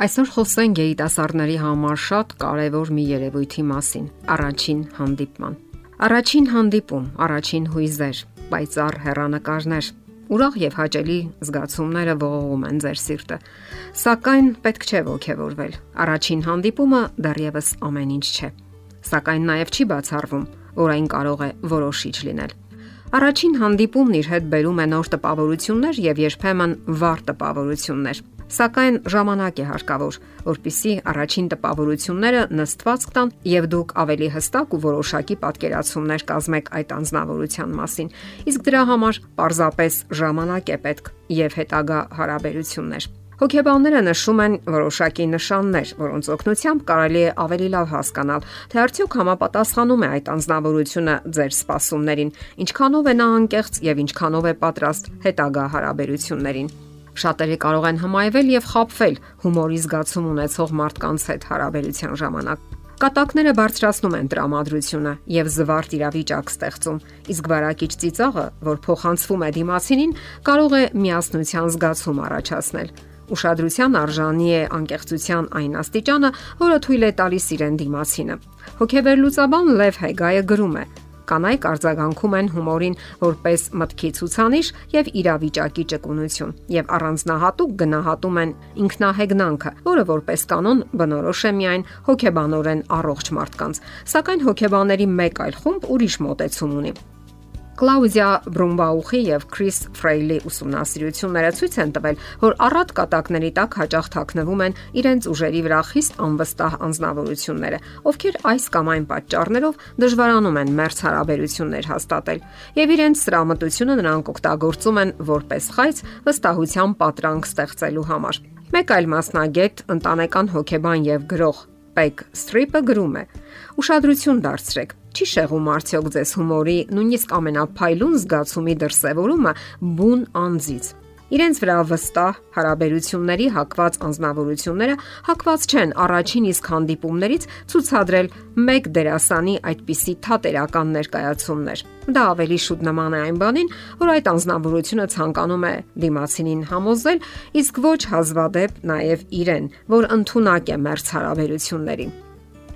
Այսօր խոսենք երիտասարդների համար շատ կարևոր մի երևույթի մասին՝ առաջին հանդիպման։ Առաջին հանդիպում, առաջին հույզեր, պայծառ հեռանկարներ, ուրախ եւ հաճելի զգացումները ողողում են ձեր սիրտը։ Սակայն պետք չէ ողքեվորվել։ Առաջին հանդիպումը դեռևս ամեն ինչ չէ։ Սակայն նաեւ չի բացառվում, որ այն կարող է որոշիչ լինել։ Առաջին հանդիպումն իր հետ բերում է նոր տպավորություններ եւ երբեմն վառ տպավորություններ Սակայն ժամանակ է հարկավոր, որpիսի առաջին տպավորությունները նստված կտան եւ դուք ավելի հստակ ու որոշակի պատկերացումներ կազմեք այդ անznավորության մասին։ Իսկ դրա համար պարզապես ժամանակ է պետք եւ հետագա հարաբերություններ։ Հոգեբանները նշում են որոշակի նշաններ, որոնց օգնությամբ կարելի է ավելի լավ հասկանալ, թե արդյոք համապատասխանում է այդ անznավորությունը ձեր սպասումներին, ինչքանով է նա անկեղծ եւ ինչքանով է պատրաստ հետագա հարաբերություններին։ Շատերը կարող են հմայվել եւ խապվել հումորի զգացում ունեցող մարդկանց հետ հարաբերության ժամանակ։ Կատակները բարձրացնում են տրամադրությունը եւ զվարթ իրավիճակ ստեղծում, իսկ վարակիչ ծիծաղը, որ փոխանցվում է դիմացինին, կարող է միասնության զգացում առաջացնել։ Ուշադրության արժանի է անկեղծության այն աստիճանը, որը թույլ է տալիս իրեն դիմացինը։ Հոգեվերլուծաբան Լև Հեգայը գրում է. Կանայք արձագանքում են հումորին որպես մտքի ցուցանիշ եւ իրավիճակի ճկունություն եւ առանձնահատուկ գնահատում են ինքնահեգնանքը, որը որպես կանոն բնորոշ է միայն հոգեբանորեն առողջ մարդկանց։ Սակայն հոգեբաների մեկ այլ խումբ ուրիշ մոտեցում ունի։ Կլաուդիա Բրումբաուխի եւ Քրիս Ֆրեյլի ուսումնասիրությունները ցույց են տվել, որ առատ կատակների տակ հաճախ թաքնվում են իրենց ուժերի վրա խիստ անվստահ անznավորությունները, ովքեր այս կամ այն պատճառներով դժվարանում են մերց հարաբերություններ հաստատել, եւ իրենց սրամտությունը նրանք օգտագործում են որպես խայծ վստահության պատրանք ստեղծելու համար։ Մեկ այլ մասնագետ, ընտանեկան հոգեբան եւ գրող Պեկ Ստրիպը գրում է. Ուշադրություն դարձրեք Չի շեղում արդյոք ձեզ հումորի, նույնիսկ ամենափայլուն զգացումի դրսևորումը բուն անձից։ Իրենց վրա վստահ հարաբերությունների հակված անznավորությունները հակված չեն առաջին իսկ հանդիպումներից ցուցադրել մեկ դերասանի այդպիսի թատերական ներկայացումներ։ Դա ավելի շուտ նման է այն բանին, որ այդ անznավորությունը ցանկանում է դիմացինին համոզել, իսկ ոչ հազվադեպ նաև իրեն, որ ընդունակ է մերց հարաբերություններին։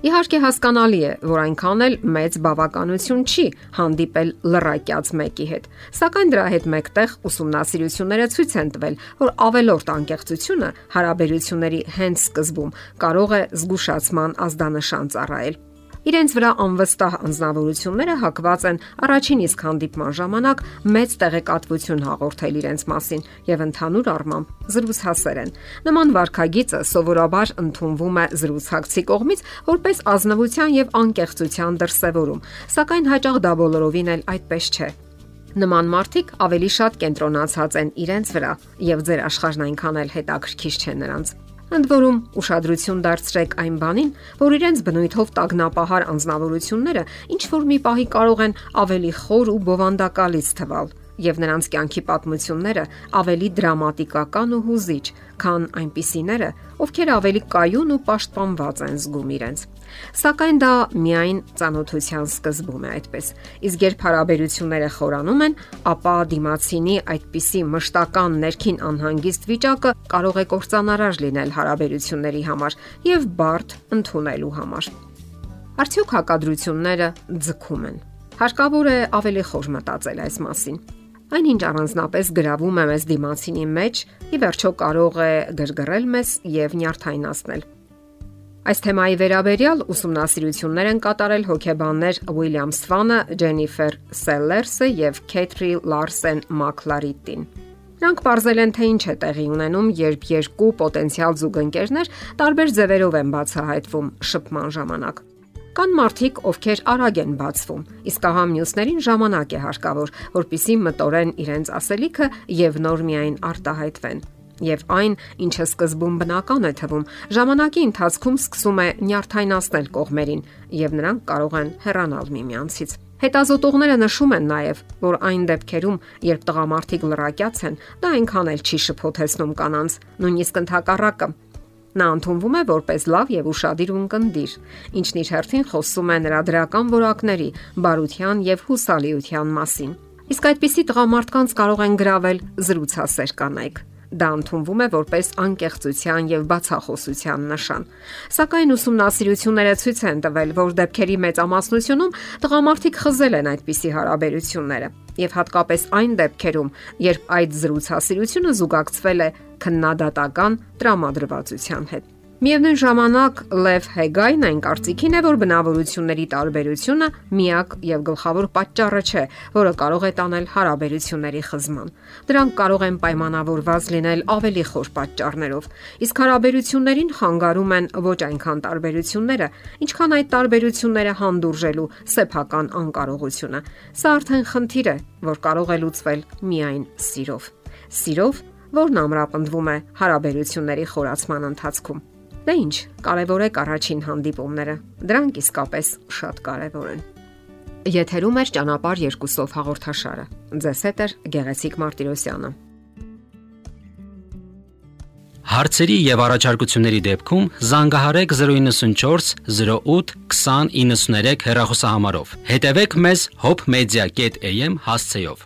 Իհարկե հասկանալի է, որ այնքան էլ մեծ բավականություն չի հանդիպել լրակյաց մեկի հետ։ Սակայն դրա հետ մեկտեղ ուսումնասիրությունները ցույց են տվել, որ ավելորտ անկեղծությունը հարաբերությունների հենց սկզբում կարող է զգուշացման ազդանշան ծառայել։ Իրենց վրա անվստահ անznավորությունները հակված են. առաջին իսկ հանդիպման ժամանակ մեծ տեղեկատվություն հաղորդել իրենց մասին եւ ընդհանուր առմամբ զրուցհասեր են։ Նման վարքագիծը սովորաբար ընդունվում է զրուցակցի կողմից որպես ազնվության եւ անկեղծության դրսեւորում, սակայն հաճախ դա բոլորովին էլ այդպես չէ։ Նման մարդիկ ավելի շատ կենտրոնացած են իրենց վրա եւ ձեր աշխարհն այնքան էլ հետաքրքիր չէ նրանց։ Ընդ որում, ուշադրություն դարձրեք այն բանին, որ իրենց բնույթով տագնապահար անznավորությունները ինչ որ մի պահի կարող են ավելի խոր ու բովանդակալից թվալ եւ նրանց կյանքի պատմությունները ավելի դրամատիկական ու հուզիչ, քան այնպիսիները, ովքեր ավելի կայուն ու պաշտպանված են զգում իրենց։ Սակայն դա միայն ծանոթության սկզբում է այդպես։ Իսկ երբ հարաբերությունները խորանում են, ապա դիմացինի այդպիսի մշտական ներքին անհանգիստ վիճակը կարող է կործանարար լինել հարաբերությունների համար եւ բարդ ընդունելու համար։ Արդյոք հակադրությունները ձգում են։ Հարկավոր է ավելի խոր մտածել այս մասին։ Այնինչ առանձնապես գրավում է մեզ դիմացինի մեջ, ի վերջո կարող է գրգռել մեզ եւ նյարդայնացնել։ Այս թեմայի վերաբերյալ ուսումնասիրություններ են կատարել հոգեբաններ Ուիլյամ Սվանը, Ջենիֆեր Սելլերսը եւ Քեթրի Լարսեն Մակլարիտին։ Նրանք ողրել են թե ինչ է տեղի ունենում, երբ երկու պոտենցիալ զուգընկերներ տարբեր ձևերով են բացահայտվում շփման ժամանակ։ Կան մարդիկ, ովքեր արագ են բացվում, իսկ ահա մյուսներին ժամանակ է հարկավոր, որpիսի մտորեն իրենց ասելիքը եւ նոր միայն արտահայտվեն։ Եվ այն, ինչը սկզբում բնական է թվում, ժամանակի ընթացքում սկսում է նյարդայնացնել կողմերին, եւ նրանք կարող են հեռանալ միմյանցից։ Հետազոտողները նշում են նաև, որ այն դեպքերում, երբ տղամարդիկ լրակյաց են, դա այնքան էլ չի շփոթեցնում կանանց, նույնիսկ ընդհակառակը, Նա ընդունվում է որպես լավ եւ ուրشادիր ունկնդիր, ինչն իր հերթին խոսում է նրա դրական որակների, բարության եւ հուսալիության մասին։ Իսկ այդպիսի տղամարդկանց կարող են գravel զրուցասեր կանայք։ Դա ընդունվում է որպես անկեղծության եւ բացախոսության նշան։ Սակայն ուսումնասիրությունները ցույց են տվել, որ դեպքերի մեծամասնությունում տղամարդիկ խզել են այդպիսի հարաբերությունները եւ հատկապես այն դեպքերում, երբ այդ զրուցասիրությունը զուգակցվել է քննադատական տրամադրվածության հետ։ Միևնույն ժամանակ Լև Հեգայն այն կարծիքին է, որ բնավորությունների տարբերությունը միակ եւ գլխավոր պատճառը չէ, որը կարող է տանել հարաբերությունների խզման։ Դրանք կարող են պայմանավորված լինել ավելի խոր պատճառներով, իսկ հարաբերություններին խանգարում են ոչ այնքան տարբերությունները, ինչքան այդ տարբերությունները հանդուրժելու սեփական անկարողությունը։ Սա արդեն խնդիր է, որ կարող է լուծվել միայն սիրով։ Սիրով, որն ամրապնդվում է հարաբերությունների խորացման ընթացքում։ Դե ի՞նչ, կարևորեք առաջին հանդիպումները։ Դրանք իսկապես շատ կարևոր են։ Եթերում է ճանապարհ երկուսով հաղորդաշարը։ Ձեզ հետ է Գեղեցիկ Մարտիրոսյանը։ Հարցերի եւ առաջարկությունների դեպքում զանգահարեք 094 08 2093 հեռախոսահամարով։ Հետևեք մեզ hopmedia.am հասցեով։